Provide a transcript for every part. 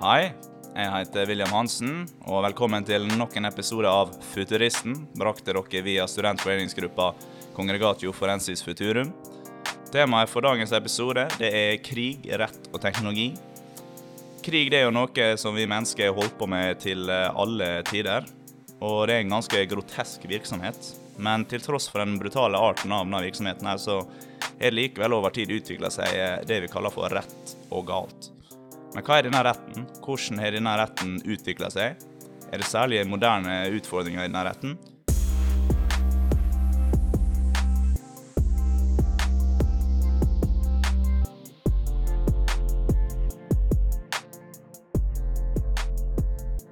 Hei, jeg heter William Hansen, og velkommen til nok en episode av Futuristen, brakte dere via studentforeningsgruppa Congregatio Forensis Futurum. Temaet for dagens episode det er krig, rett og teknologi. Krig det er jo noe som vi mennesker har holdt på med til alle tider, og det er en ganske grotesk virksomhet. Men til tross for den brutale arten av denne virksomheten, her, så er det likevel over tid utvikla seg det vi kaller for rett og galt. Men hva er denne retten? Hvordan har denne retten utvikla seg? Er det særlig moderne utfordringer i denne retten?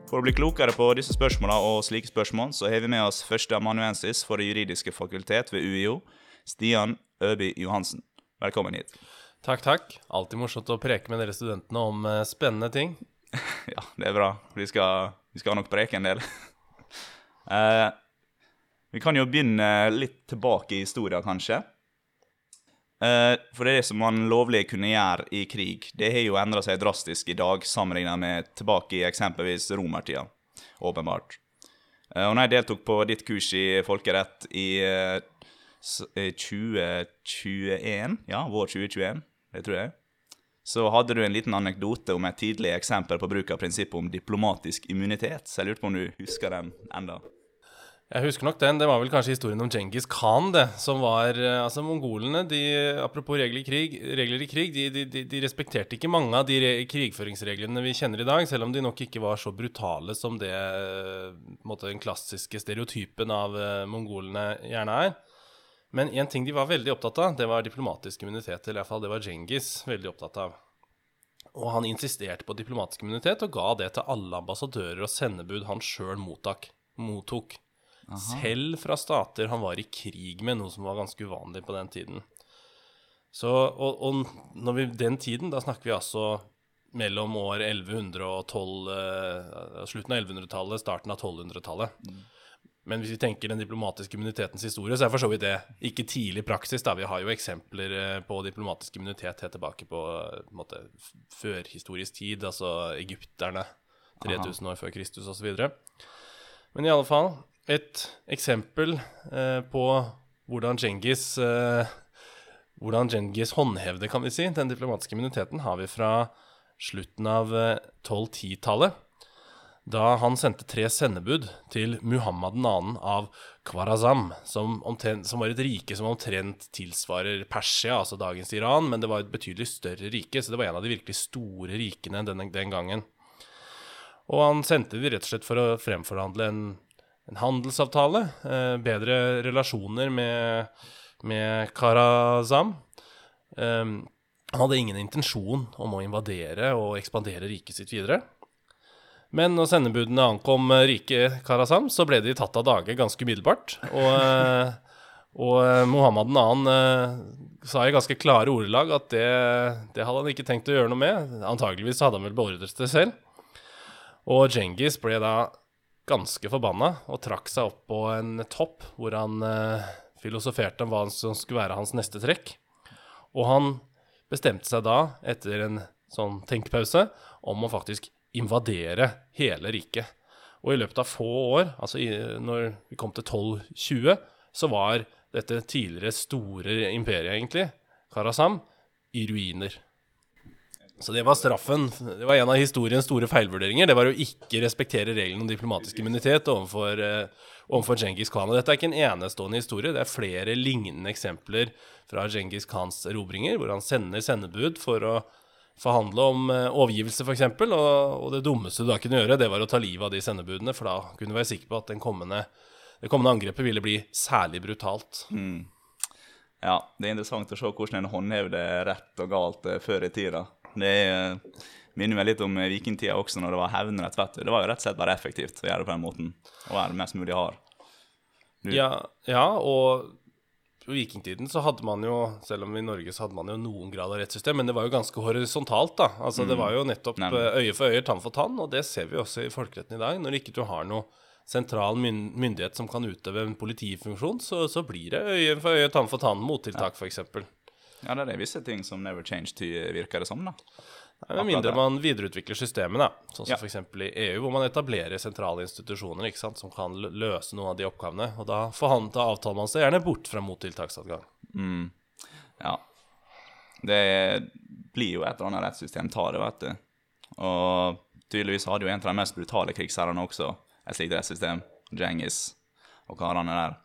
For å bli klokere på disse spørsmålene og slike spørsmål, så har vi med oss førsteamanuensis for Det juridiske fakultet ved UiO, Stian Øby Johansen. Velkommen hit. Takk, takk. Alltid morsomt å preke med dere studentene om uh, spennende ting. ja, det er bra. Vi skal, vi skal nok preke en del. uh, vi kan jo begynne litt tilbake i historien, kanskje. Uh, for det som man lovlig kunne gjøre i krig, det har jo endra seg drastisk i dag sammenlignet med tilbake i eksempelvis romertida, åpenbart. Uh, og når jeg deltok på ditt kurs i folkerett i uh, 2021, ja, vår 2021, det tror jeg, så hadde du en liten anekdote om et tidlig eksempel på bruk av prinsippet om diplomatisk immunitet. Så jeg lurte på om du husker den enda? Jeg husker nok den. Det var vel kanskje historien om Djengis Khan, det. Som var Altså, mongolene, de Apropos regler i krig, regler i krig de, de, de, respekterte ikke mange av de krigføringsreglene vi kjenner i dag, selv om de nok ikke var så brutale som det måte, den klassiske stereotypen av mongolene gjerne er. Men én ting de var veldig opptatt av, det var diplomatisk immunitet. Eller iallfall det var Djengis veldig opptatt av. Og han insisterte på diplomatisk immunitet og ga det til alle ambassadører og sendebud han sjøl mottok. Aha. Selv fra stater han var i krig med, noe som var ganske uvanlig på den tiden. Så, og, og når vi, den tiden, da snakker vi altså mellom år 1112 eh, Slutten av 1100-tallet, starten av 1200-tallet. Mm. Men hvis vi tenker den diplomatiske immunitetens historie, så er for så vidt det ikke tidlig praksis. da. Vi har jo eksempler eh, på diplomatisk immunitet helt tilbake på, eh, på måte, førhistorisk tid, altså egypterne 3000 Aha. år før Kristus osv. Men i alle fall, et eksempel eh, på hvordan Genghis, eh, hvordan Genghis håndhevde kan vi si, den diplomatiske immuniteten, har vi fra slutten av 1210-tallet. Da han sendte tre sendebud til Muhammad 2. av Khwarazam, som, som, var et rike som omtrent tilsvarer Persia, altså dagens Iran, men det var et betydelig større rike, så det var en av de virkelig store rikene den, den gangen. Og han sendte de rett og slett for å fremforhandle en, en handelsavtale, eh, bedre relasjoner med, med Karazam. Eh, han hadde ingen intensjon om å invadere og ekspandere riket sitt videre. Men når sendebudene ankom rike Karazam, så ble de tatt av dage ganske umiddelbart. Og, eh, og eh, Mohammed 2. Eh, sa i ganske klare ordelag at det, det, hadde han ikke tenkt å gjøre noe med. Antageligvis hadde han vel beordret det selv. Og Djengis ble da ganske forbanna og trakk seg opp på en topp hvor han filosoferte om hva som skulle være hans neste trekk. Og han bestemte seg da, etter en sånn tenkepause, om å faktisk invadere hele riket. Og i løpet av få år, altså i, når vi kom til 1220, så var dette tidligere store imperiet, egentlig, Karasam, i ruiner. Så det var straffen. Det var en av historiens store feilvurderinger. Det var å ikke respektere reglene om diplomatisk immunitet overfor, uh, Djengis Khan. Og dette er ikke en enestående historie. Det er flere lignende eksempler fra Djengis Khans erobringer, hvor han sender sendebud for å forhandle om uh, overgivelse, f.eks. Og, og det dummeste du da kunne gjøre, det var å ta livet av de sendebudene, for da kunne du være sikker på at kommende, det kommende angrepet ville bli særlig brutalt. Mm. Ja, det er interessant å se hvordan en håndhevde rett og galt uh, før i tida. Det uh, minner meg litt om vikingtida også, når det var hevnrett. vet du. Det var jo rett og slett bare effektivt å gjøre det på den måten, og være mest mulig hard. Ja, ja, og vikingtiden så hadde man jo, selv om i Norge så hadde man jo noen grad av rettssystem, men det var jo ganske horisontalt, da. Altså mm. det var jo nettopp Nei. Eh, øye for øye, tann for tann, og det ser vi også i folkeretten i dag. Når ikke du har noe sentral myndighet som kan utøve en politifunksjon, så, så blir det øye for øye, tann for tann, mottiltak ja. f.eks. Ja, det er visse ting som never change virker det som, da. Med mindre man videreutvikler systemene. Sånn som Ja. f.eks. i EU, hvor man etablerer sentrale institusjoner sant? som kan løse noen av de oppgavene. Og da forhandler avtaler man seg gjerne bort fra mottiltaksadgang. Ja. Det blir jo et eller annet rettssystem tar det, vet du. Og tydeligvis hadde jo en av de mest brutale krigsherrene også et slikt rettssystem. Djengis og karene der.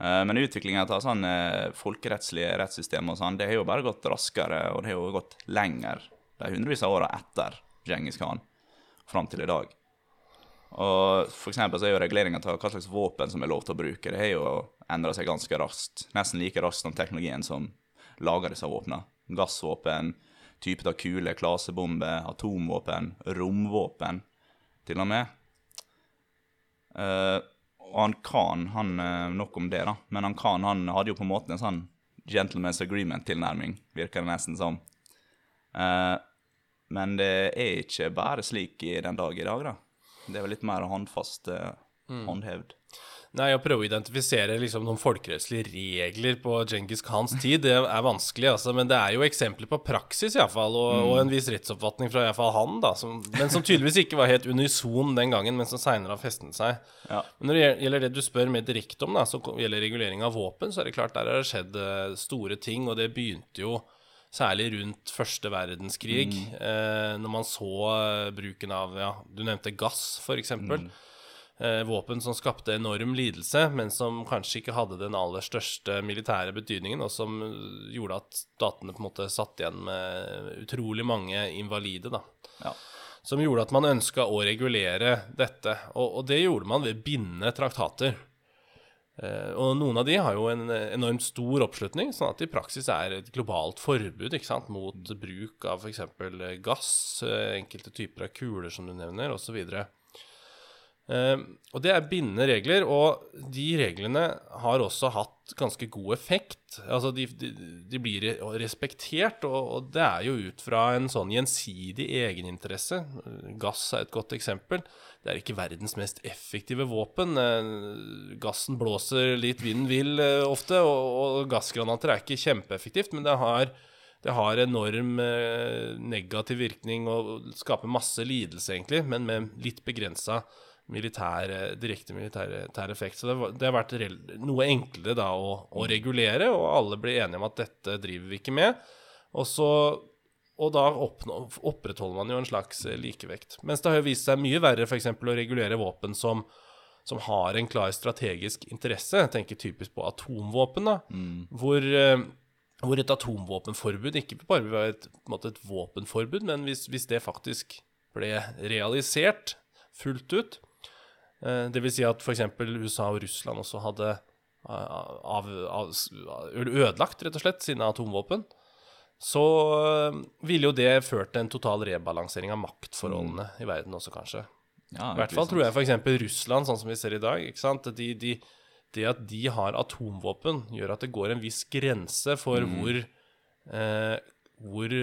Eh, Men utviklinga av sånn eh, folkerettslige rettssystem og sånn, det har jo bare gått raskere, og det har jo gått lenger de hundrevis av åra etter Djengis Khan, fram til i dag. Og for så er jo reguleringa av hva slags våpen som er lov til å bruke, det har jo endra seg ganske raskt. Nesten like raskt som teknologien som lager disse våpnene. Gassvåpen, typer av kule, klasebomber, atomvåpen, romvåpen, til og med. Uh, og han Khan, han eh, Nok om det, da. Men han Khan han hadde jo på en måte en sånn gentleman's agreement-tilnærming, virker det nesten som. Eh, men det er ikke bare slik i den dag i dag, da. Det er vel litt mer håndfast eh, håndhevd. Nei, å prøve å identifisere liksom noen folkerettslige regler på Djengis Khans tid, det er vanskelig, altså. Men det er jo eksempler på praksis, iallfall, og, og en viss rettsoppfatning fra iallfall han, da. Som, men som tydeligvis ikke var helt unison den gangen, men som seinere har festet seg. Ja. Men når det gjelder det du spør mer direkte om, da, som gjelder regulering av våpen, så er det klart der har det skjedd eh, store ting, og det begynte jo særlig rundt første verdenskrig, eh, når man så eh, bruken av ja, Du nevnte gass, for eksempel. Eh, våpen som skapte enorm lidelse, men som kanskje ikke hadde den aller største militære betydningen, og som eh, gjorde at statene på en måte satt igjen med utrolig mange invalide. da Ja. som gjorde at man ønska å regulere dette. Og, og det gjorde man ved bindende traktater. Eh, og noen av de har jo en enormt stor oppslutning, sånn at det i praksis er et globalt forbud ikke sant, mot bruk av f.eks. gass, eh, enkelte typer av kuler som du nevner, osv. Uh, og det er bindende regler, og de reglene har også hatt ganske god effekt. Altså, de, de, de blir respektert, og, og det er jo ut fra en sånn gjensidig egeninteresse. Gass er et godt eksempel. Det er ikke verdens mest effektive våpen. Uh, gassen blåser litt vinden vil uh, ofte, og, og gassgranater er ikke kjempeeffektivt, men det har det har enorm eh, negativ virkning og skaper masse lidelse, egentlig, men med litt begrensa militær, direkte militær effekt. Så det, var, det har vært noe enklere da å, å regulere, og alle blir enige om at dette driver vi ikke med. Og, så, og da oppnå, opprettholder man jo en slags eh, likevekt. Mens det har jo vist seg mye verre f.eks. å regulere våpen som, som har en klar strategisk interesse. Jeg tenker typisk på atomvåpen, da, hvor eh, hvor et atomvåpenforbud ikke bare vil være et, et våpenforbud, men hvis, hvis det faktisk ble realisert fullt ut, eh, det vil si at f.eks. USA og Russland også hadde eh, av, av, ødelagt rett og slett sine atomvåpen, så eh, ville jo det ført til en total rebalansering av maktforholdene i verden også, kanskje. Ja, I hvert fall tror jeg f.eks. Russland, sånn som vi ser i dag, ikke sant? De, de, det at de har atomvåpen, gjør at det går en viss grense for hvor, eh, hvor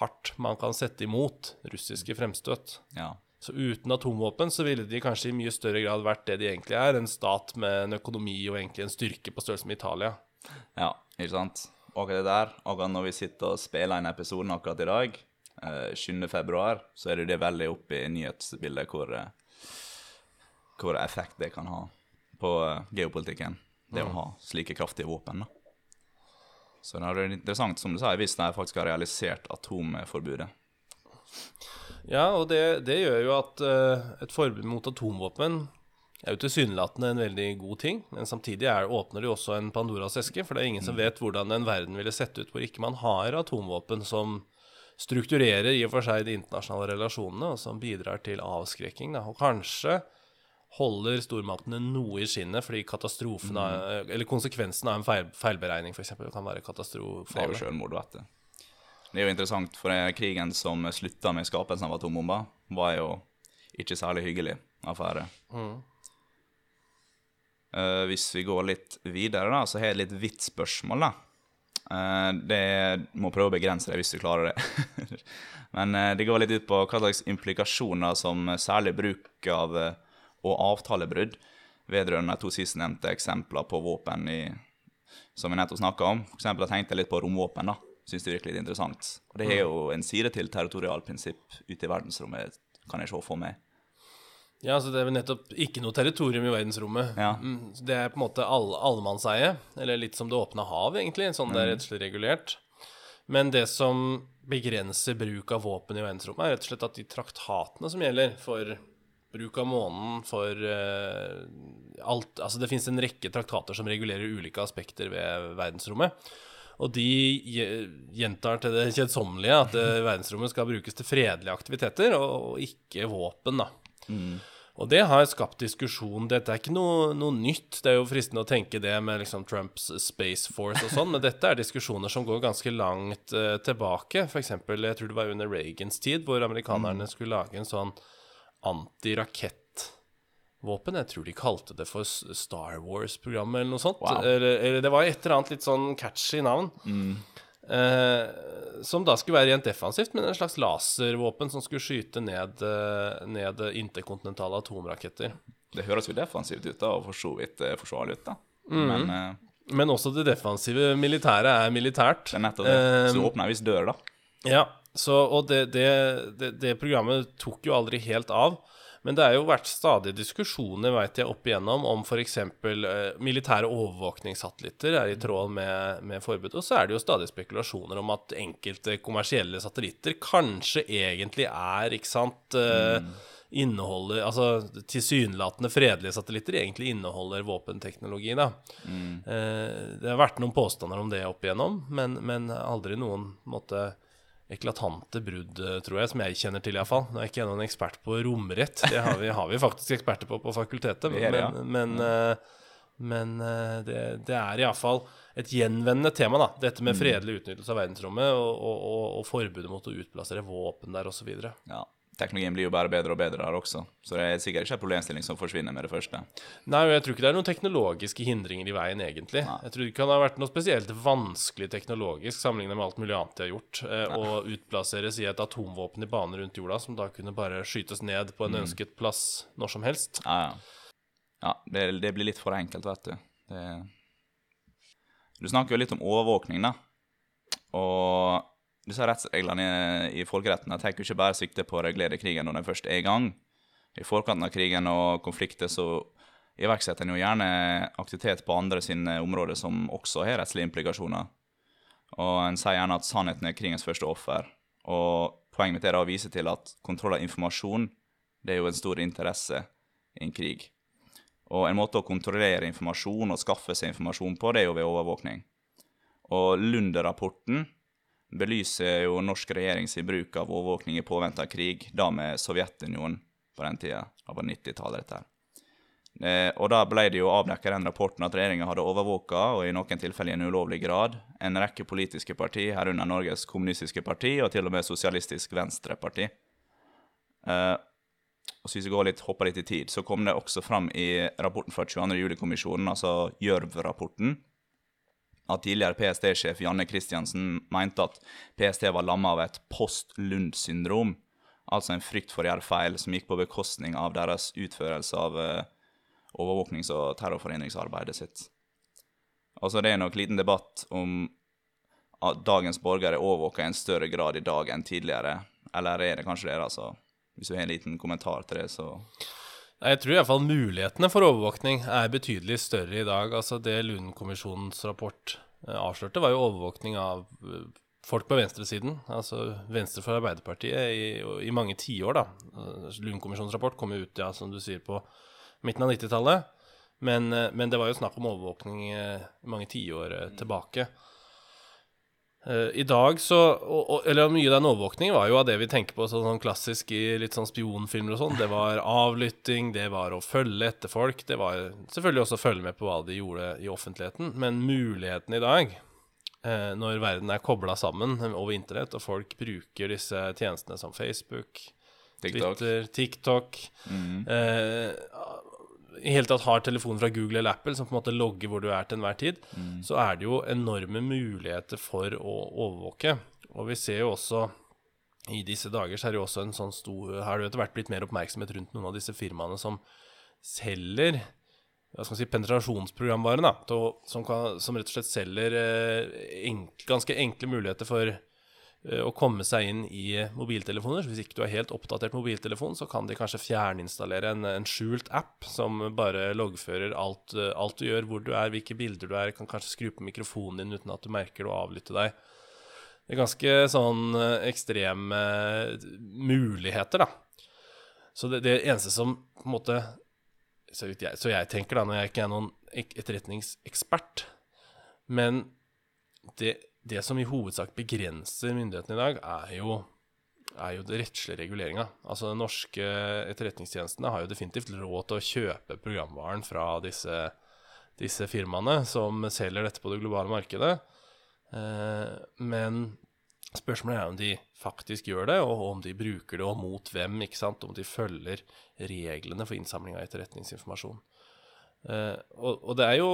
hardt man kan sette imot russiske fremstøt. Ja. Så uten atomvåpen så ville de kanskje i mye større grad vært det de egentlig er, en stat med en økonomi og egentlig en styrke på størrelse med Italia. Ja, ikke sant? Akkurat det der, akkurat når vi sitter og spiller inn episoden akkurat i dag, eh, 7. februar, så er det det veldig oppe i nyhetsbildet hvor, eh, hvor effekt det kan ha på eh, geopolitikken. Det å ha slike kraftige våpen. da. Så det er interessant, som du sa, hvis de faktisk har realisert atomforbudet. Ja, og det, det gjør jo at uh, et forbud mot atomvåpen er jo tilsynelatende en veldig god ting, men samtidig er, åpner det jo også en Pandoras eske, for det er ingen som vet hvordan en verden ville sett ut hvor ikke man har atomvåpen som strukturerer i og for seg de internasjonale relasjonene, og som bidrar til avskrekking. Da. Og kanskje holder stormaktene noe i skinnet, fordi katastrofen av, eller konsekvensen av en feil, feilberegning eksempel, kan være Det er jo katastrofale. selvmord, vet du. Det er jo interessant, for krigen som slutta med skapelsen av atombomba, var jo ikke særlig hyggelig affære. Eh, hvis vi går litt videre, da, så har jeg et litt vidt spørsmål, da. Uh, det må prøve å begrense det hvis du klarer det. Men uh, det går litt ut på hva slags implikasjoner som særlig bruk av og avtalebrudd vedrørende de to sistnevnte eksempler på våpen i, som vi nettopp snakka om. For eksempel, jeg tenkte litt på romvåpen, da, syns det virkelig er interessant. Og det er jo en side til territorialprinsipp ute i verdensrommet, kan jeg se for meg. Ja, altså Det er vel nettopp ikke noe territorium i verdensrommet. Ja. Mm, det er på en måte all, allemannseie, eller litt som det åpne hav, egentlig. Sånn det er rettslig regulert. Men det som begrenser bruk av våpen i verdensrommet, er rett og slett at de traktatene som gjelder for bruk av månen, for uh, alt Altså det finnes en rekke traktater som regulerer ulike aspekter ved verdensrommet. Og de gjentar til det kjedsommelige at eh, verdensrommet skal brukes til fredelige aktiviteter, og, ikke våpen, da. Og det har skapt diskusjon. Dette er ikke noe, noe nytt. Det er jo fristende å tenke det med liksom Trumps Space Force og sånn, men dette er diskusjoner som går ganske langt uh, tilbake. For eksempel, jeg tror det var under Reagans tid, hvor amerikanerne skulle lage en sånn antirakettvåpen. Jeg tror de kalte det for Star Wars-programmet eller noe sånt. Wow. Eller, eller det var et eller annet litt sånn catchy navn. Eh, som da skulle være rent defensivt, men en slags laservåpen som skulle skyte ned, eh, ned interkontinentale atomraketter. Det høres jo defensivt ut da, og for så vidt eh, forsvarlig ut, da. Mm. Men eh, Men også det defensive militære er militært. det er nettopp det. Så Eh, så åpner en viss dør, da. Ja, så, og det, det, det, det programmet tok jo aldri helt av. Men det har jo vært stadig diskusjoner vet jeg, opp igjennom om f.eks. Eh, militære overvåkningssatellitter er i tråd med, med forbudet. Og så er det jo stadig spekulasjoner om at enkelte kommersielle satellitter kanskje egentlig er, ikke sant eh, Inneholder Altså tilsynelatende fredelige satellitter egentlig inneholder våpenteknologi, da. Eh, det har vært noen påstander om det opp igjennom, men, men aldri noen måte eklatante brudd, eh, tror jeg, som jeg kjenner til iallfall. Nå er jeg ikke jeg noen ekspert på romrett, det har vi, har vi faktisk eksperter på på fakultetet. Er det, ja. Men, men, eh, men eh, det, det er iallfall et gjenvendende tema, da. Dette Mm. med fredelig utnyttelse av verdensrommet og, og, og, og forbudet mot å utplassere våpen der osv. Ja. Teknologien blir jo bare bedre og bedre der også, så det er sikkert ikke en problemstilling som forsvinner med det første. Nei, og jeg tror ikke det er noen teknologiske hindringer i veien, egentlig. Nei. Jeg tror det kan ha vært noe spesielt vanskelig teknologisk sammenlignet med alt mulig annet de har gjort. Eh, å utplasseres i et atomvåpen i bane rundt jorda, som da kunne bare skytes ned på en Mm. ønsket plass når som helst. Ja, ja. ja det, det blir litt for enkelt, vet du. Det... Du snakker jo litt om overvåkning, da. Og disse rettsreglene i, folkeretten jo ikke bare sikte på å regulere krigen når den først er i gang. I forkant av krigen og konflikter så iverksetter en jo gjerne aktivitet på andre sine områder som også har rettslige implikasjoner. Og en sier gjerne at sannheten er krigens første offer. Og poenget mitt er da å vise til at kontroll av informasjon det er jo en stor interesse i en krig. Og en måte å kontrollere informasjon og skaffe seg informasjon på, det er jo ved overvåkning. Og Lunder-rapporten belyser jo norsk regjering sin bruk av overvåkning i påvente av krig, da med Sovjetunionen på den tida. Det var 90-tallet, dette. Eh, og da ble det jo avdekket den rapporten at regjeringa hadde overvåka, og i noen tilfeller i en ulovlig grad, en rekke politiske parti, herunder Norges kommunistiske parti og til og med Sosialistisk Venstreparti. Eh, og så hvis vi går litt, hopper litt i tid, så kom det også fram i rapporten fra 22. juli-kommisjonen, altså Gjørv-rapporten, at tidligere PST-sjef Janne Christiansen mente at PST var lamma av et post-Lund-syndrom, altså en frykt for å gjøre feil som gikk på bekostning av deres utførelse av eh, overvåknings- og terrorforhindringsarbeidet sitt. Altså Det er nok liten debatt om at dagens borgere er i en større grad i dag enn tidligere, eller er det kanskje det? altså? Hvis du har en liten kommentar til det, så Jeg tror iallfall mulighetene for overvåkning er betydelig større i dag. Altså Det Lund-kommisjonens rapport eh, avslørte, var jo overvåkning av eh, folk på venstresiden. Altså venstre for Arbeiderpartiet i, i mange tiår, da. Eh, Lund-kommisjonens rapport kom jo ut, ja, som du sier, på midten av 90-tallet. Men, men det var jo snakk om overvåkning mange tiår tilbake. Eh, I dag så og, og, Eller mye av den overvåkningen var jo av det vi tenker på sånn, sånn klassisk i litt sånn spionfilmer og sånn. Det var avlytting, det var å følge etter folk. Det var selvfølgelig også å følge med på hva de gjorde i offentligheten. Men muligheten i dag, eh, når verden er kobla sammen over internett, og folk bruker disse tjenestene som Facebook, TikTok. Twitter, TikTok eh, I hele tatt har telefonen fra Google eller Apple som på en måte logger hvor du er til enhver tid, så er det jo enorme muligheter for å overvåke. Og vi ser jo også i disse dager så er det jo også en sånn stor Har det etter hvert blitt mer oppmerksomhet rundt noen av disse firmaene som selger hva skal man si, penetrasjonsprogramvaren, da, til, som, kan, som rett og slett selger eh, enk, ganske enkle muligheter for å komme seg inn i mobiltelefoner. Så hvis ikke du har helt oppdatert mobiltelefon, så kan de kanskje fjerninstallere en, en skjult app som bare loggfører alt, eh, alt du gjør, hvor du er, hvilke bilder du er, kan kanskje skru på mikrofonen din uten at du merker det og avlytte deg. Det er ganske sånn eh, ekstreme eh, muligheter, da. Så det, det eneste som på en måte så, jeg, så jeg tenker, da, når jeg ikke er noen etterretningsekspert Men det, det som i hovedsak begrenser myndighetene i dag, er jo, er jo det rettslige reguleringa. Altså, den norske etterretningstjenestene har jo definitivt råd til å kjøpe programvaren fra disse, disse firmaene som selger dette på det globale markedet. Eh, men Spørsmålet er om de faktisk gjør det, og om de bruker det, og mot hvem. ikke sant? Om de følger reglene for innsamling av etterretningsinformasjon. Eh, og, og det er jo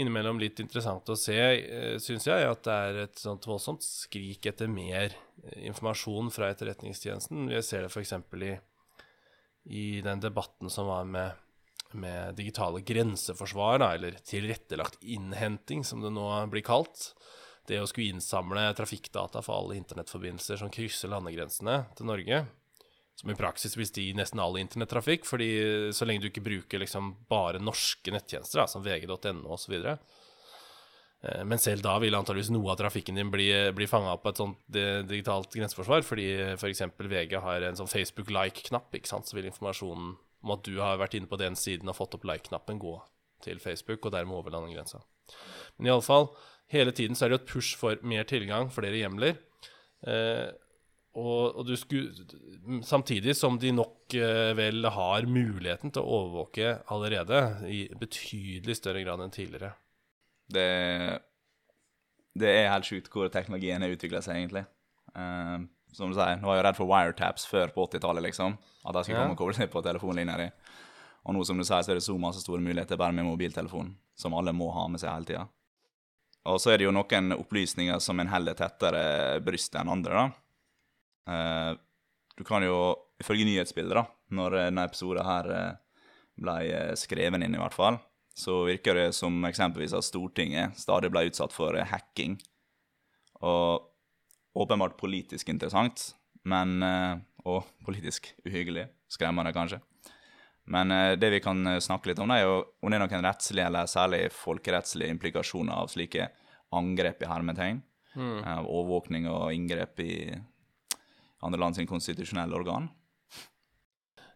innimellom litt interessant å se, uh, syns jeg, at det er et sånt voldsomt skrik etter mer eh, informasjon fra Etterretningstjenesten. Vi ser det f.eks. i, i den debatten som var med, med digitale grenseforsvar, da, eller tilrettelagt innhenting, som det nå blir kalt det å skulle innsamle trafikkdata for alle internettforbindelser som krysser landegrensene til Norge, som i praksis vil si nesten all internettrafikk, fordi så lenge du ikke bruker liksom bare norske nettjenester, da, som vg.no osv. Eh, Men selv da vil antageligvis noe av trafikken din bli, bli fanga opp av et sånt digitalt grenseforsvar, fordi f.eks. VG har en sånn Facebook like-knapp, ikke sant, så vil informasjonen om at du har vært inne på den siden og fått opp like-knappen, gå til Facebook, og dermed over landegrensa. Men iallfall, hele tiden så er det jo et push for mer tilgang, flere hjemler. Eh, og, og du skulle Samtidig som de nok eh, vel har muligheten til å overvåke allerede i betydelig større grad enn tidligere. Det, det er helt sjukt hvor teknologien har utvikla seg, egentlig. Uh, som du sier, nå var jeg redd for wiretaps før på 80-tallet, liksom. At de skulle Ja. komme og koble seg på telefonlinja di. Og nå, som du sier, så er det så masse store muligheter bare med mobiltelefon, som alle må ha med seg hele tida. Og så er det jo noen opplysninger som en heller tettere brystet enn andre, da. Eh, du kan jo, ifølge nyhetsbildet, da, når denne episoden her eh, ble eh, skreven inn, i hvert fall, så virker det som eksempelvis at Stortinget stadig ble utsatt for eh, hacking. Og åpenbart politisk interessant, men eh, Og politisk uhyggelig. Skremmende, kanskje. Men eh, det vi kan eh, snakke litt om, er jo om det er noen rettslige eller særlig folkerettslige implikasjoner av slike angrep i hermetegn. Av overvåkning og inngrep i andre land sin konstitusjonelle organ.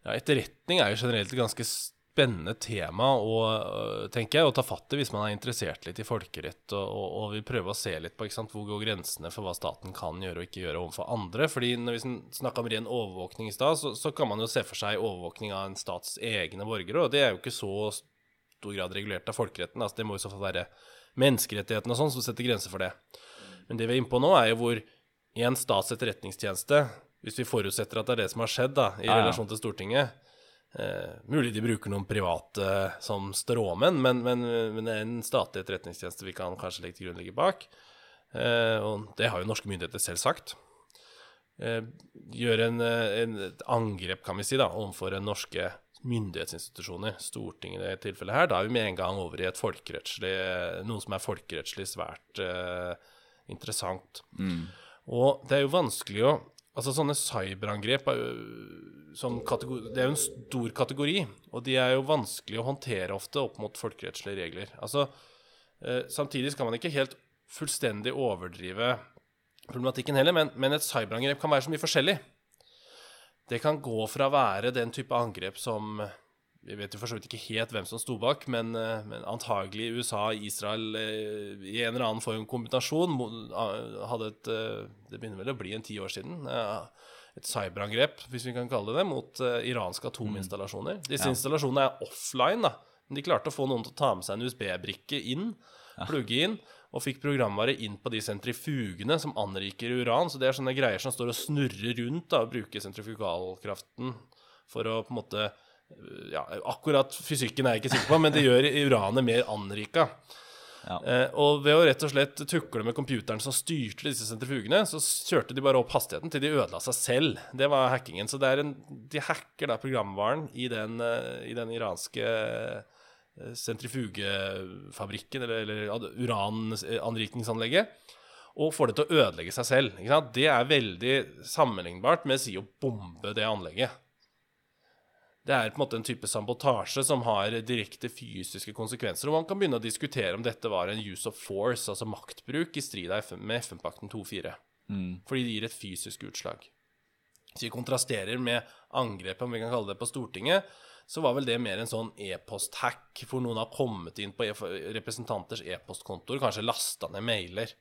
Ja, etterretning er jo generelt et ganske spennende tema å, øh, tenker jeg, å ta fatt i hvis man er interessert litt i folkerett og, og, og vil prøve å se litt på sant, hvor går grensene for hva staten kan gjøre og ikke gjøre overfor andre. Fordi når vi snakka om ren overvåkning i stad, så, så kan man jo se for seg overvåkning av en stats egne borgere, og det er jo ikke så stor grad regulert av folkeretten. Altså, det må i så fall være menneskerettighetene og sånn som setter grenser for det. Men det vi er inne på nå, er jo hvor en stats etterretningstjeneste, hvis vi forutsetter at det er det som har skjedd da, i Ja, ja. relasjon til Stortinget eh, Mulig de bruker noen private eh, som stråmenn, men, men, men det er en statlig etterretningstjeneste vi kan kanskje legge til grunn ligger bak. Eh, og det har jo norske myndigheter selv sagt. Eh, gjør en, eh, en, et angrep, kan vi si, da, overfor norske myndighetsinstitusjoner, Stortinget i dette tilfellet her, da er vi med en gang over i et folkerettslig Noe som er folkerettslig svært eh, interessant. Og det er jo vanskelig å Altså Sånne cyberangrep er jo Det er jo en stor kategori, og de er jo vanskelig å håndtere ofte opp mot folkerettslige regler. Altså eh, Samtidig skal man ikke helt fullstendig overdrive problematikken heller, men, men et cyberangrep kan være så mye forskjellig. Det kan gå fra å være den type angrep som Vi vet jo for så vidt ikke helt hvem som sto bak, men, eh, men antagelig USA og Israel eh, i en eller annen form kombinasjon hadde et eh, Det begynner vel å bli en ti år siden. Et cyberangrep, hvis vi kan kalle det det, mot iranske atominstallasjoner. Disse installasjonene er offline, da. Men de klarte å få noen til å ta med seg en USB-brikke inn, plugge inn, og fikk programvare inn på de sentrifugene som anriker uran. Så det er sånne greier som står og snurrer rundt da, og bruker sentrifugalkraften for å på en måte ja, Akkurat fysikken er jeg ikke sikker på, men det gjør uranet mer anrika. Ja. Eh, og ved å rett og slett tukle med computeren som styrte disse sentrifugene, så kjørte de bare opp hastigheten til de ødela seg selv. Det var hackingen. Så en, de hacker da programvaren i den, eh, i den iranske eh, sentrifugefabrikken, eller, eller ad- urananrikningsanlegget, og får det til å ødelegge seg selv. Det er veldig sammenlignbart med å si å bombe det anlegget. Det er på en måte en type sabotasje som har direkte fysiske konsekvenser. Og man kan begynne å diskutere om dette var en use of force, altså maktbruk, i strid med FN-pakten 2.4. Fordi det gir et fysisk utslag. Så vi kontrasterer med angrepet, om vi kan kalle det, på Stortinget, så var vel det mer en sånn e-post-hack, hvor noen har kommet inn på e representanters e-postkontoer, kanskje lasta ned mailer.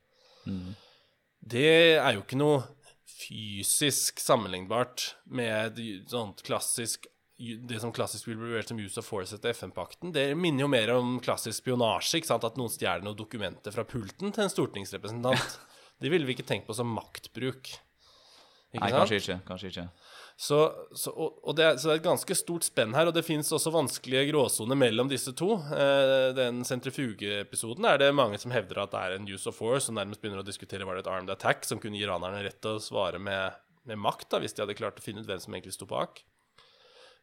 Det er jo ikke noe fysisk sammenlignbart med sånt klassisk det som klassisk vil bli vurdert som use of force etter FN-pakten. Det minner jo mer om klassisk spionasje, ikke sant? at noen stjeler noen dokumenter fra pulten til en stortingsrepresentant. Det ville vi ikke tenkt på som maktbruk. Ikke Nei, sant? kanskje ikke. Kanskje ikke. Så, så, det, er, så det er et ganske stort spenn her, og det fins også vanskelige gråsoner mellom disse to. Eh, den sentrifugeepisoden er det mange som hevder at det er en use of force, som nærmest begynner å diskutere var det et armed attack som kunne gi ranerne rett til å svare med, med makt, da, hvis de hadde klart å finne ut hvem som egentlig sto bak.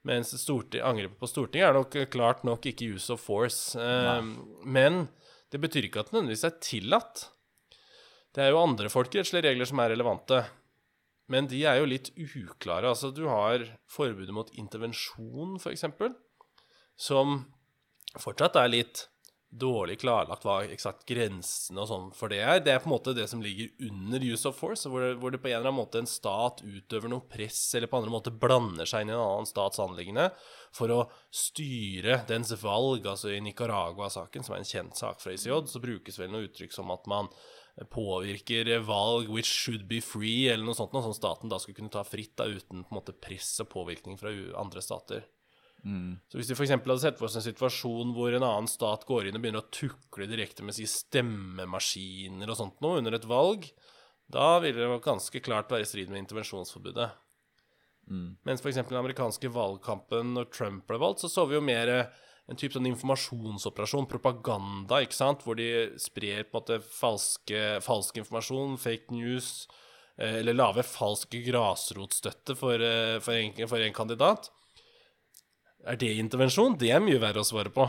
Mens angrepet på Stortinget er nok eh, klart nok ikke use of force. Eh, men det betyr ikke at det nødvendigvis er tillatt. Det er jo andre folkerettslige regler som er relevante. Men de er jo litt uklare. Altså, du har forbudet mot intervensjon, f.eks., som fortsatt er litt dårlig klarlagt hva eksakt grensene og sånn for det er. Det er på en måte det som ligger under use of force, hvor det, hvor det på en eller annen måte en stat utøver noe press, eller på andre måter blander seg inn i en annen stats anliggende for å styre dens valg. Altså i Nicaragua-saken, som er en kjent sak fra ICJ, så brukes vel noe uttrykk som at man påvirker valg which should be free, eller noe sånt, noe som staten da skulle kunne ta fritt da, uten på en måte press og påvirkning fra andre stater. Så hvis vi f.eks. hadde sett for oss en situasjon hvor en annen stat går inn og begynner å tukle direkte med si stemmemaskiner og sånt noe under et valg, da ville det ganske klart være i strid med intervensjonsforbudet. Mens f.eks. den amerikanske valgkampen, når Trump ble valgt, så så vi jo mer en type sånn informasjonsoperasjon, propaganda, ikke sant, hvor de sprer på en måte falske, falsk informasjon, fake news, eh, eller lager falsk grasrotstøtte for, eh, for, en, for en kandidat. Er det intervensjon? Det er mye verre å svare på.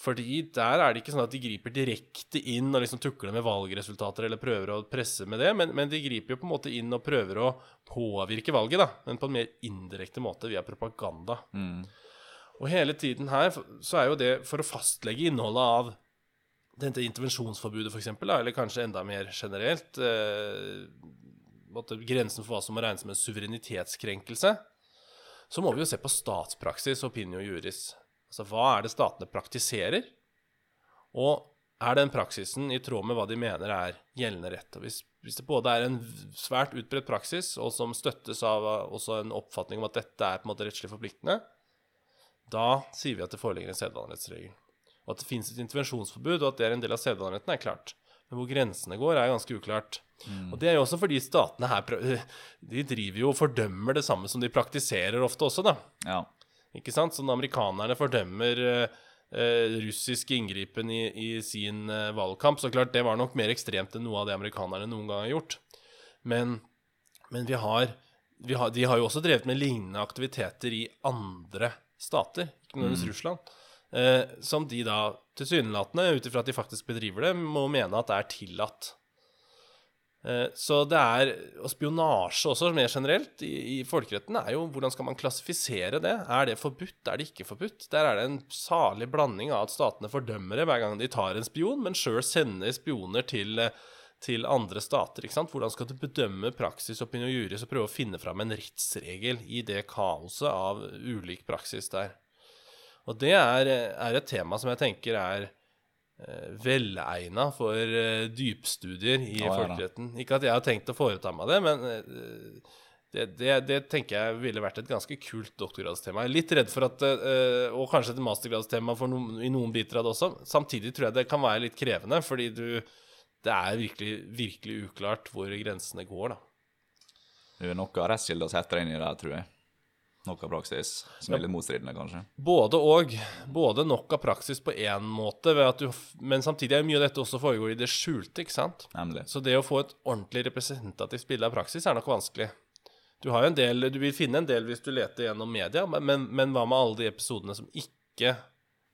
Fordi der er det ikke sånn at de griper direkte inn og liksom tukler med valgresultater eller prøver å presse med det, men, men de griper jo på en måte inn og prøver å påvirke valget, da, men på en mer indirekte måte via propaganda. Og hele tiden her så er jo det for å fastlegge innholdet av dette intervensjonsforbudet, f.eks., eller kanskje enda mer generelt eh, Grensen for hva som må regnes som en suverenitetskrenkelse så må vi jo se på statspraksis, opinio juris. Altså hva er det statene praktiserer? Og er den praksisen i tråd med hva de mener er gjeldende rett? Og hvis, hvis det både er en svært utbredt praksis, og som støttes av også en oppfatning om at dette er på en måte rettslig forpliktende, da sier vi at det foreligger en sedvanerettsregel. Og at det finnes et intervensjonsforbud, og at det er en del av sedvaneretten, er klart. Men hvor grensene går, er ganske uklart. Og det er jo også fordi statene her De driver jo og fordømmer det samme som de praktiserer ofte også, da. Ja. Ikke sant? Sånn amerikanerne fordømmer eh, eh, russisk inngripen i, i sin eh, valgkamp, så klart det var nok mer ekstremt enn noe av det amerikanerne noen gang har gjort. Men, men vi har, vi har De har jo også drevet med lignende aktiviteter i andre stater, ikke nødvendigvis Russland, eh, som de da tilsynelatende, ut ifra at de faktisk bedriver det, må mene at det er tillatt. Eh, Så det er Og spionasje også, mer generelt, i, i folkeretten, er jo hvordan skal man klassifisere det? Er det forbudt? Er det ikke forbudt? Der er det en salig blanding av at statene fordømmer det hver gang de tar en spion, men sjøl sender spioner til, eh, til andre stater. ikke sant? Hvordan skal du bedømme praksis opinion juris og prøve å finne fram en rettsregel i det kaoset av ulik praksis der? Og det er, er et tema som jeg tenker er eh, velegna for eh, dypstudier i Ja, folkeretten. Ikke at jeg har tenkt å foreta meg det, men eh, det, det, det tenker jeg ville vært et ganske kult doktorgradstema. Jeg er litt redd for at eh, Og kanskje et mastergradstema for noen, i noen biter av det også. Samtidig tror jeg det kan være litt krevende, fordi du Det er virkelig, virkelig uklart hvor grensene går, da. Det er nok av rettskilde å sette deg inn i det, tror jeg. Noe praksis som er litt motstridende, kanskje. Både og. Både nok av praksis på én måte, du, men samtidig er mye av dette også foregår i det skjulte, ikke sant? Nemlig. Så det å få et ordentlig representativt bilde av praksis er nok vanskelig. Du har jo en del, du vil finne en del hvis du leter gjennom media, men, men, men hva med alle de episodene som ikke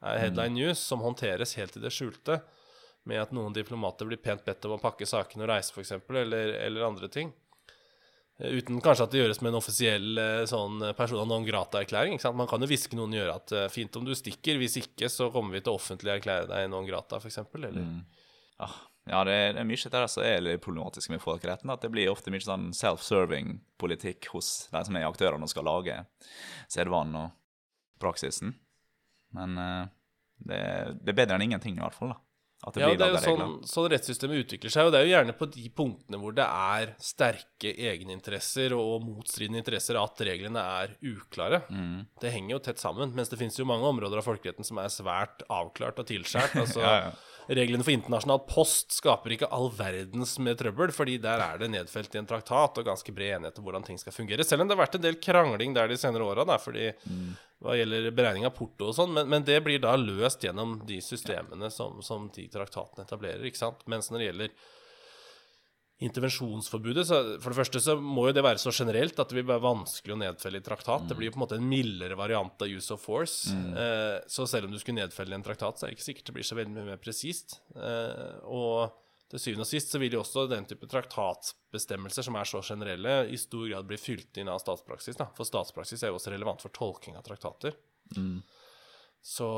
er headline news, som håndteres helt i det skjulte, med at noen diplomater blir pent bedt om å pakke sakene og reise, f.eks., eller, eller andre ting. Eh, Uten kanskje at det gjøres med en offisiell eh, sånn persona non grata-erklæring. ikke sant? Man kan jo hviske noen gjøre at eh, fint om du stikker, hvis ikke så kommer vi til å offentlig erklære deg non grata, f.eks. Eller Ah, ja, det er, det er mye av det som er litt problematisk med folkeretten. At det blir ofte mye sånn self-serving politikk hos de som er aktørene og skal lage sedvanen og praksisen. Men uh, det, det er bedre enn ingenting, i hvert fall. da. Det Ja, det er jo sånn, sånn rettssystemet utvikler seg, og det er jo gjerne på de punktene hvor det er sterke egeninteresser og motstridende interesser at reglene er uklare. Mm. Det henger jo tett sammen, mens det finnes jo mange områder av folkeretten som er svært avklart og tilskjært. Altså, Ja, ja. Reglene for internasjonal post skaper ikke all verdens med trøbbel, fordi der er det nedfelt i en traktat og ganske bred enighet om hvordan ting skal fungere. Selv om det har vært en del krangling der de senere åra, fordi hva gjelder beregning av porto og sånn, men, men det blir da løst gjennom de systemene som, som de traktatene etablerer, ikke sant. Mens når det gjelder intervensjonsforbudet, så for det første så må jo det være så generelt at det vil være vanskelig å nedfelle i traktat. Det blir jo på en måte en mildere variant av use of force. Eh, så selv om du skulle nedfelle i en traktat, så er det ikke sikkert det blir så veldig mye mer presist. Eh, og til syvende og sist så vil jo også den type traktatbestemmelser som er så generelle, i stor grad bli fylt inn av statspraksis. Da. For statspraksis er jo også relevant for tolking av traktater. Så,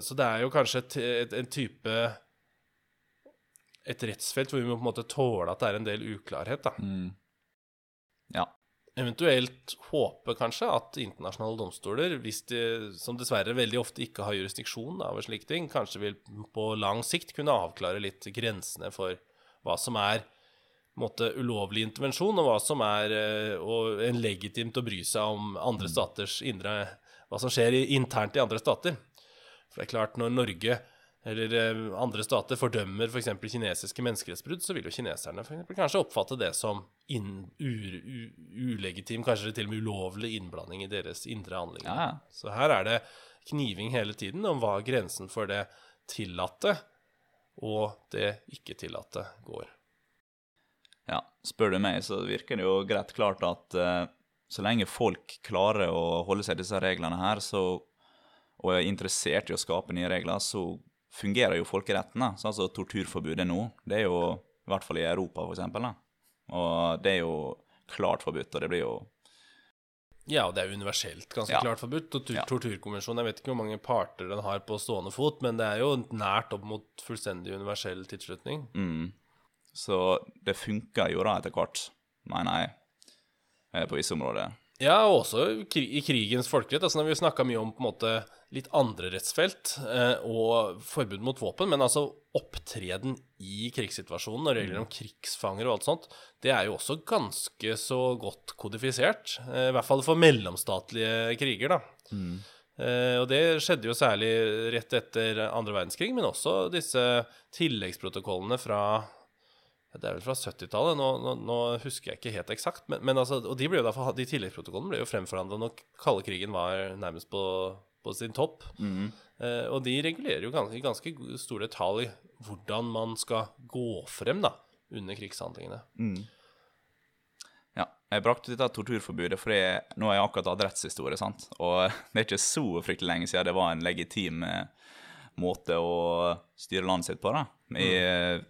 så det er jo kanskje et, et, en type Et rettsfelt hvor vi må på en måte tåle at det er en del uklarhet. da. Ja. Eventuelt håpe kanskje at internasjonale domstoler, hvis de, som dessverre veldig ofte ikke har jurisdiksjon over slike ting, kanskje vil på lang sikt kunne avklare litt grensene for hva som er måte, ulovlig intervensjon, og hva som er eh, og en legitimt å bry seg om andre staters indre Hva som skjer internt i andre stater. For det er klart, når Norge eller eh, andre stater fordømmer f.eks. For kinesiske menneskerettsbrudd, så vil jo kineserne for eksempel, kanskje oppfatte det som inn, u, u, ulegitim, kanskje til og med ulovlig innblanding i deres indre anliggende. Ja. Så her er det kniving hele tiden om hva grensen for det tillatte og det ikke tillatte går. Ja, spør du meg, så virker det jo greit klart at uh, så lenge folk klarer å holde seg til disse reglene her, så, og er interessert i å skape nye regler, så fungerer jo folkeretten. da. Sånn som torturforbudet nå. Det er jo i hvert fall i Europa, for eksempel. Da. Og det er jo klart forbudt, og det blir jo Ja, og det er universelt ganske Ja. klart forbudt. Tortur, Ja. Torturkonvensjonen, jeg vet ikke hvor mange parter den har på stående fot, men det er jo nært opp mot fullstendig universell tilslutning. mm. Så det funker jo da etter hvert, mener jeg, eh, på visse områder. Ja, og også i krigens folkerett. Altså, når vi snakka mye om på en måte litt andre rettsfelt eh, og forbud mot våpen, men altså opptreden i krigssituasjonen og regler om krigsfanger og alt sånt, det er jo også ganske så godt kodifisert. Eh, I hvert fall for mellomstatlige kriger, da. Eh, og det skjedde jo særlig rett etter andre verdenskrig, men også disse tilleggsprotokollene fra det er vel fra 70-tallet, nå, nå, nå husker jeg ikke helt eksakt. Men, men altså, og de, ble jo da, for- de tilleggsprotokollene ble jo fremforhandla når kalde krigen var nærmest på, på sin topp. Eh, og de regulerer jo ganske, ganske stor detalj hvordan man skal gå frem da, under krigshandlingene. Ja, jeg brakte dette torturforbudet fordi nå har jeg akkurat hatt rettshistorie, sant? Og det er ikke så fryktelig lenge siden det var en legitim eh, måte å styre landet sitt på, da. I eh,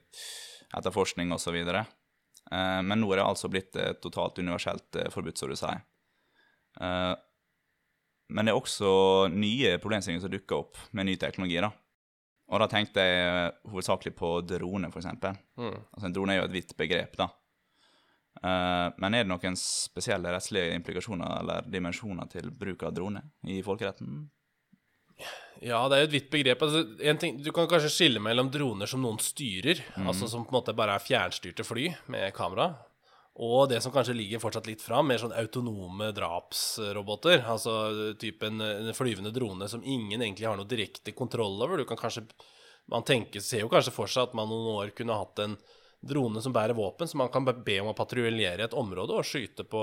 etterforskning så videre. Eh, Men nå er det altså blitt totalt universelt eh, forbudt, som du sier. Eh, Men det er også nye problemstillinger som dukker opp med ny teknologi, da. Og da tenkte jeg hovedsakelig på drone, for eksempel. Altså, en drone er jo et vidt begrep, da. Men er det noen spesielle rettslige implikasjoner eller dimensjoner til bruk av drone i folkeretten? Ja, det er jo et vidt begrep. Altså, en ting, du kan kanskje skille mellom droner som noen styrer, altså som på en måte bare er fjernstyrte fly med kamera, og det som kanskje ligger fortsatt litt fram, mer sånn autonome drapsroboter. Altså typen en flyvende drone som ingen egentlig har noe direkte kontroll over. Du kan kanskje Man tenker, ser jo kanskje for seg at man noen år kunne hatt en drone som bærer våpen, som man kan be om å patruljere et område og skyte på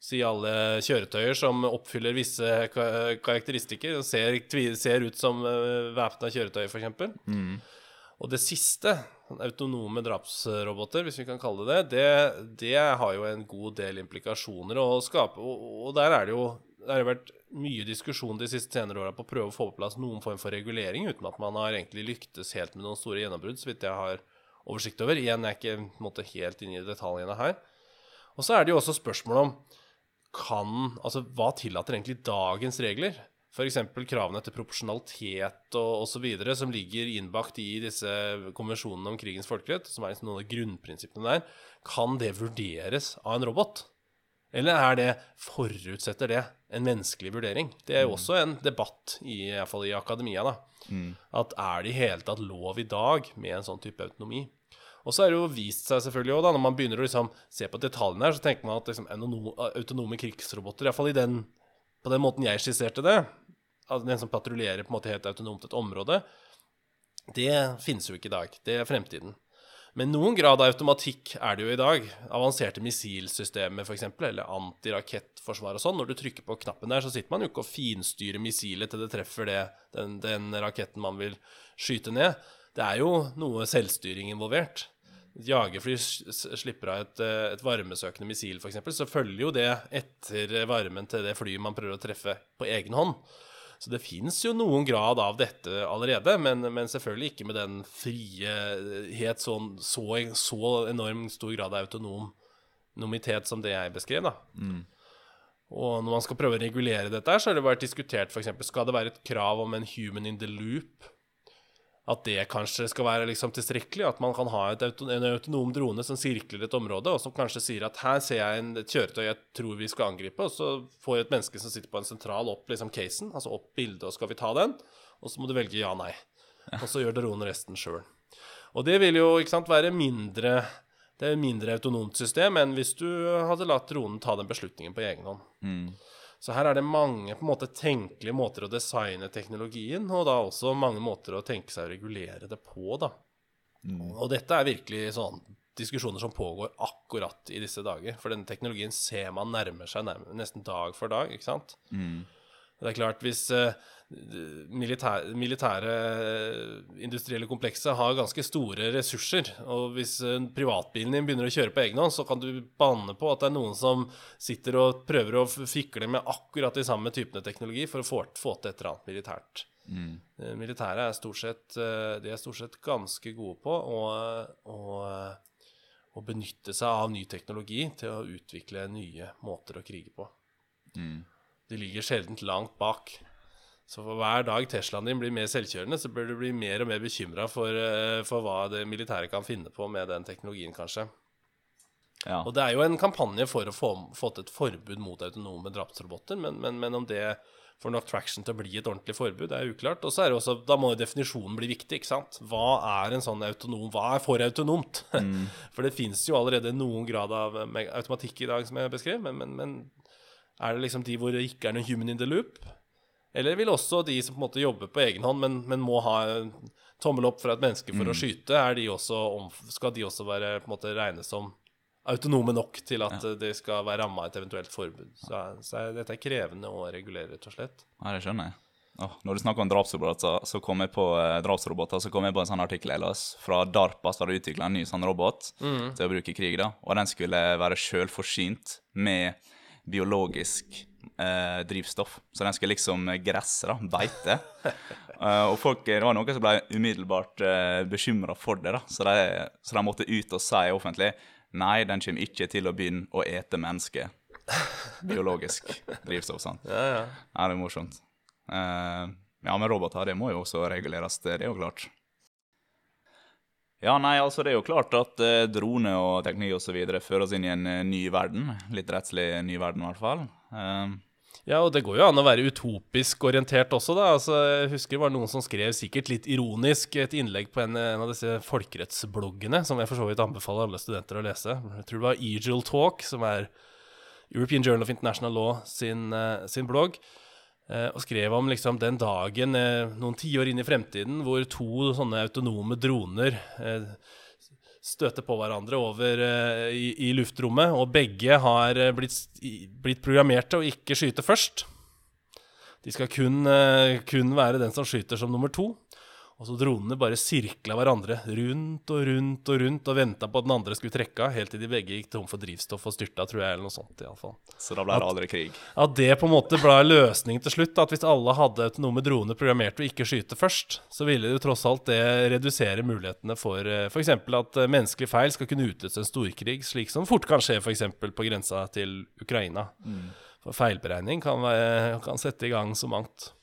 si alle kjøretøyer som oppfyller visse karakteristikker og ser, ser ut som uh, væpna kjøretøy, f.eks. Og det siste, autonome drapsroboter, hvis vi kan kalle det det, det, har jo en god del implikasjoner å skape. Og, og der er det jo det har vært mye diskusjon de siste senere åra på å prøve å få på plass noen form for regulering, uten at man har egentlig lyktes helt med noen store gjennombrudd, så vidt jeg har oversikt over. Igjen jeg er ikke måte, helt inne i detaljene her. Og så er det jo også spørsmål om kan Altså, hva tillater egentlig dagens regler? F.eks. kravene til proporsjonalitet og osv. som ligger innbakt i disse konvensjonene om krigens folkerett, som er liksom noen av grunnprinsippene der, kan det vurderes av en robot? Eller er det, forutsetter det en menneskelig vurdering? Det er jo også en debatt, i, i fall i akademia, da. Mm. At er det i hele tatt lov i dag med en sånn type autonomi? Og så er det jo vist seg selvfølgelig også da, Når man begynner å liksom se på detaljene her, så tenker man at liksom, autonome krigsroboter, iallfall på den måten jeg skisserte det, altså den som patruljerer på en måte helt autonomt et område, det finnes jo ikke i dag. Det er fremtiden. Men noen grad av automatikk er det jo i dag. Avanserte missilsystemer f.eks., eller antirakettforsvar og sånn. Når du trykker på knappen der, så sitter man jo ikke og finstyrer missilet til det treffer det, den, den raketten man vil skyte ned. Det er jo noe selvstyring involvert. Jagerfly slipper av et, eh, et varmesøkende missil, f.eks., så følger jo det etter varmen til det flyet man prøver å treffe på egen hånd. Så det fins jo noen grad av dette allerede, men, men selvfølgelig ikke med den frihet, sånn, så, så enormt stor grad av autonomitet som det jeg beskrev. da. Mm. Og når man skal prøve å regulere dette, så har det vært diskutert f.eks. skal det være et krav om en human in the loop at det kanskje skal være liksom tilstrekkelig. At man kan ha auto, en autonom drone som sirkler et område, og som kanskje sier at her ser jeg en, et kjøretøy jeg tror vi skal angripe, og så får et menneske som sitter på en sentral, opp liksom casen, altså opp bildet, og skal vi ta den? Og så må du velge ja, nei. Og så gjør dronen resten sjøl. Og det vil jo sant, være mindre det er et mindre autonomt system enn hvis du hadde latt dronen ta den beslutningen på egen hånd. Mm. Så her er det mange på en måte tenkelige måter å designe teknologien, og da også mange måter å tenke seg å regulere det på, da. Mm. Og dette er virkelig sånn diskusjoner som pågår akkurat i disse dager. For denne teknologien ser man nærmer seg nærmere, nesten dag for dag, ikke sant? Mm. Det er klart, hvis uh, militære, militære eh, industrielle komplekset har ganske store ressurser, og hvis uh, privatbilen din begynner å kjøre på egen hånd, så kan du banne på at det er noen som sitter og prøver å fikle med akkurat de samme typene teknologi for å få, få til et eller annet militært. Mm. Militæret er stort sett, de er stort sett ganske gode på å, å, å benytte seg av ny teknologi til å utvikle nye måter å krige på. Mm. De ligger sjelden langt bak. Så for hver dag Teslaen din blir mer selvkjørende, så bør du bli mer og mer bekymra for, eh, for, hva det militære kan finne på med den teknologien, kanskje. Ja. Og det er jo en kampanje for å få, få til et forbud mot autonome drapsroboter, men, men, men, om det får nok traction til å bli et ordentlig forbud, er uklart. Og så er det også, da må jo definisjonen bli viktig, ikke sant. Hva er en sånn autonom Hva er for autonomt? Mm. For det fins jo allerede noen grad av automatikk i dag, som jeg beskrev, men, men er det liksom de hvor det ikke er noen human in the loop? Eller vil også de som på en måte jobber på egen hånd, men, men må ha tommel opp fra et menneske for mm. å skyte, de også, skal de også være, på en måte regnes som autonome nok til at ja. det skal være ramma et eventuelt forbud. Så, så er, dette er krevende å regulere, rett og slett. Ja, det skjønner jeg. Oh, når du snakker om drapsroboter, så kom jeg på eh, drapsroboter, så kom jeg på en sånn artikkel jeg las fra DARPA, som hadde utvikla en ny sånn robot mm. til å bruke i krig. da, Og den skulle være sjølforsynt med biologisk eh, drivstoff. Så den skulle liksom gresse, da. Beite. uh, og folk, det var noen som ble umiddelbart uh, bekymra for det, da. Så de, så de, måtte ut og si offentlig nei, den kommer ikke til å begynne å ete mennesker. Biologisk drivstoff, sant. Ja, ja. ja det er morsomt. Uh, ja, men roboter, det må jo også reguleres, det er jo klart. Ja, nei, altså Det er jo klart at eh, drone og teknikk osv. fører oss inn i en eh, ny verden. Litt rettslig ny verden, i hvert fall. Eh, ja, og det går jo an å være utopisk orientert også, da. Altså, jeg husker det var noen som skrev sikkert litt ironisk et innlegg på en, en av disse folkerettsbloggene, som jeg for så vidt anbefaler alle studenter å lese. Jeg tror det var Egil Talk, som er European Journal of International Law sin, uh, sin blogg. Eh, og skrev om liksom den dagen eh, noen tiår inn i fremtiden hvor to sånne autonome droner eh, støter på hverandre over i, i, luftrommet, og begge har blitt, blitt programmert til å ikke skyte først. De skal kun, kun, være den som skyter som nummer to. Og så dronene bare sirkla hverandre rundt og rundt og rundt og venta på at den andre skulle trekke av, helt til de begge gikk tom for drivstoff og styrta, tror jeg, eller noe sånt. i alle fall. Så da ble det aldri krig. At det på en måte ble løsningen til slutt. At hvis alle hadde autonome droner programmert til å ikke skyte først, så ville jo tross alt det redusere mulighetene for f.eks. at eh, menneskelig feil skal kunne utløse en storkrig, slik som fort kan skje f.eks. på grensa til Ukraina. For feilberegning kan, være, kan sette i gang så mangt.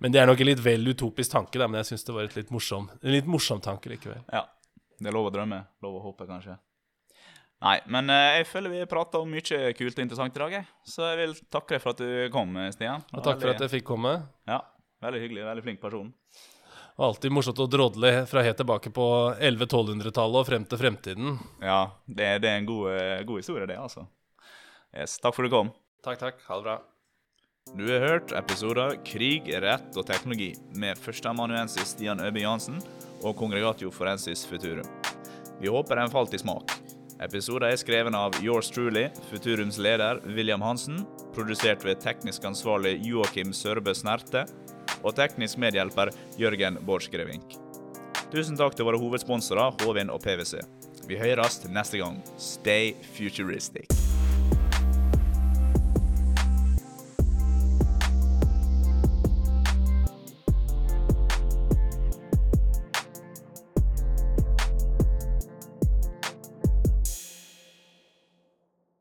Men det er nok en litt vel utopisk tanke, da, men jeg syns det var et litt morsom, en litt morsom tanke likevel. Ja. Det er lov å drømme. Lov å håpe, kanskje. Nei, men eh, jeg føler vi prata om mye kult og interessant i dag, jeg. Så jeg vil takke deg for at du kom, Stian. Og takk for at jeg fikk komme. Ja, Veldig hyggelig. Veldig flink person. Og alltid morsomt å drodle fra helt tilbake på 1100-1200-tallet og frem til fremtiden. Ja, det, det er en god, eh, god historie, det, altså. Yes, takk for at du kom. Takk, takk. Ha det bra. Du har hørt episoder Krig, rett og teknologi med førsteamanuensis Stian Øbe Jansen og Kongregatio forensis Futurum. Vi håper den falt i smak. Episoden er skrevet av yours truly, Futurums leder William Hansen, produsert ved teknisk ansvarlig Joakim Sørbø Snerte og teknisk medhjelper Jørgen Borchgrevink. Tusen takk til våre hovedsponsorer Håvin og PwC. Vi høres neste gang. Stay futuristic.